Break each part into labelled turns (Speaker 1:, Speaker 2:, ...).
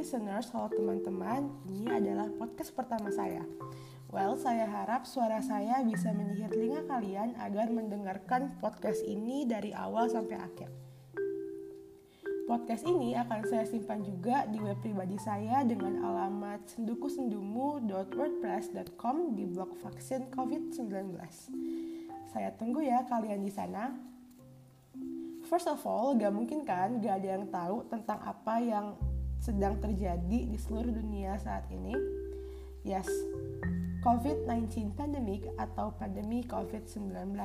Speaker 1: listeners, halo teman-teman. Ini adalah podcast pertama saya. Well, saya harap suara saya bisa menyihir telinga kalian agar mendengarkan podcast ini dari awal sampai akhir. Podcast ini akan saya simpan juga di web pribadi saya dengan alamat sendukusendumu.wordpress.com di blog vaksin COVID-19. Saya tunggu ya kalian di sana. First of all, gak mungkin kan gak ada yang tahu tentang apa yang sedang terjadi di seluruh dunia saat ini. Yes, COVID-19 pandemic atau pandemi COVID-19.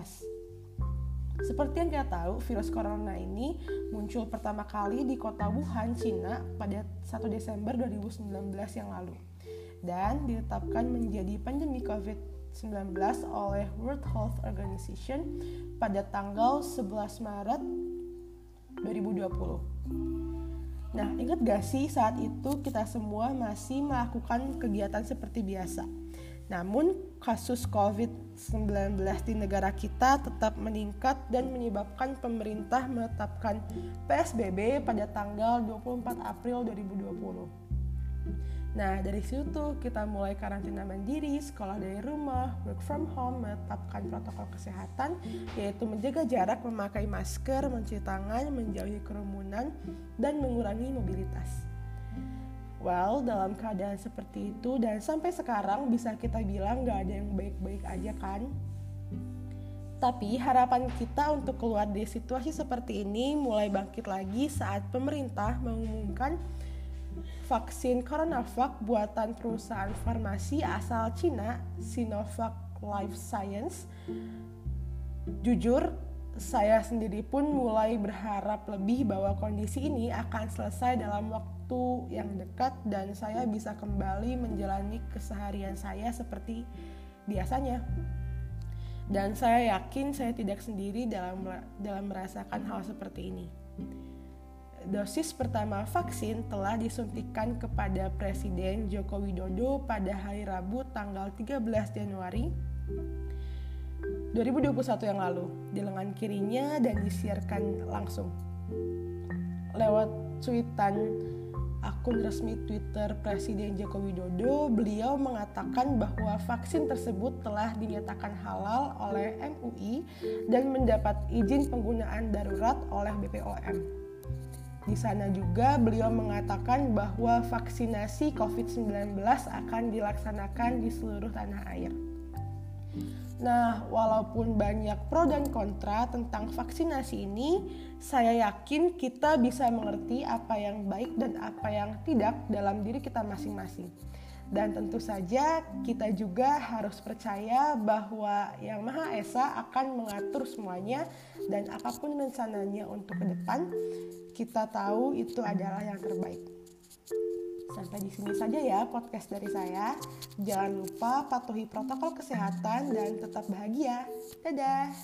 Speaker 1: Seperti yang kita tahu, virus corona ini muncul pertama kali di kota Wuhan, Cina pada 1 Desember 2019 yang lalu dan ditetapkan menjadi pandemi COVID-19 oleh World Health Organization pada tanggal 11 Maret 2020. Nah, ingat gak sih saat itu kita semua masih melakukan kegiatan seperti biasa. Namun, kasus COVID-19 di negara kita tetap meningkat dan menyebabkan pemerintah menetapkan PSBB pada tanggal 24 April 2020. Nah, dari situ kita mulai karantina mandiri, sekolah dari rumah, work from home, menetapkan protokol kesehatan, yaitu menjaga jarak, memakai masker, mencuci tangan, menjauhi kerumunan, dan mengurangi mobilitas. Well, dalam keadaan seperti itu dan sampai sekarang bisa kita bilang gak ada yang baik-baik aja kan? Tapi harapan kita untuk keluar dari situasi seperti ini mulai bangkit lagi saat pemerintah mengumumkan vaksin CoronaVac buatan perusahaan farmasi asal Cina, Sinovac Life Science. Jujur, saya sendiri pun mulai berharap lebih bahwa kondisi ini akan selesai dalam waktu yang dekat dan saya bisa kembali menjalani keseharian saya seperti biasanya. Dan saya yakin saya tidak sendiri dalam dalam merasakan hal seperti ini dosis pertama vaksin telah disuntikan kepada Presiden Joko Widodo pada hari Rabu tanggal 13 Januari 2021 yang lalu di lengan kirinya dan disiarkan langsung lewat cuitan akun resmi Twitter Presiden Joko Widodo, beliau mengatakan bahwa vaksin tersebut telah dinyatakan halal oleh MUI dan mendapat izin penggunaan darurat oleh BPOM. Di sana juga beliau mengatakan bahwa vaksinasi COVID-19 akan dilaksanakan di seluruh tanah air. Nah, walaupun banyak pro dan kontra tentang vaksinasi ini, saya yakin kita bisa mengerti apa yang baik dan apa yang tidak dalam diri kita masing-masing. Dan tentu saja kita juga harus percaya bahwa Yang Maha Esa akan mengatur semuanya dan apa pun rencananya untuk ke depan, kita tahu itu adalah yang terbaik. Sampai di sini saja ya podcast dari saya. Jangan lupa patuhi protokol kesehatan dan tetap bahagia. Dadah.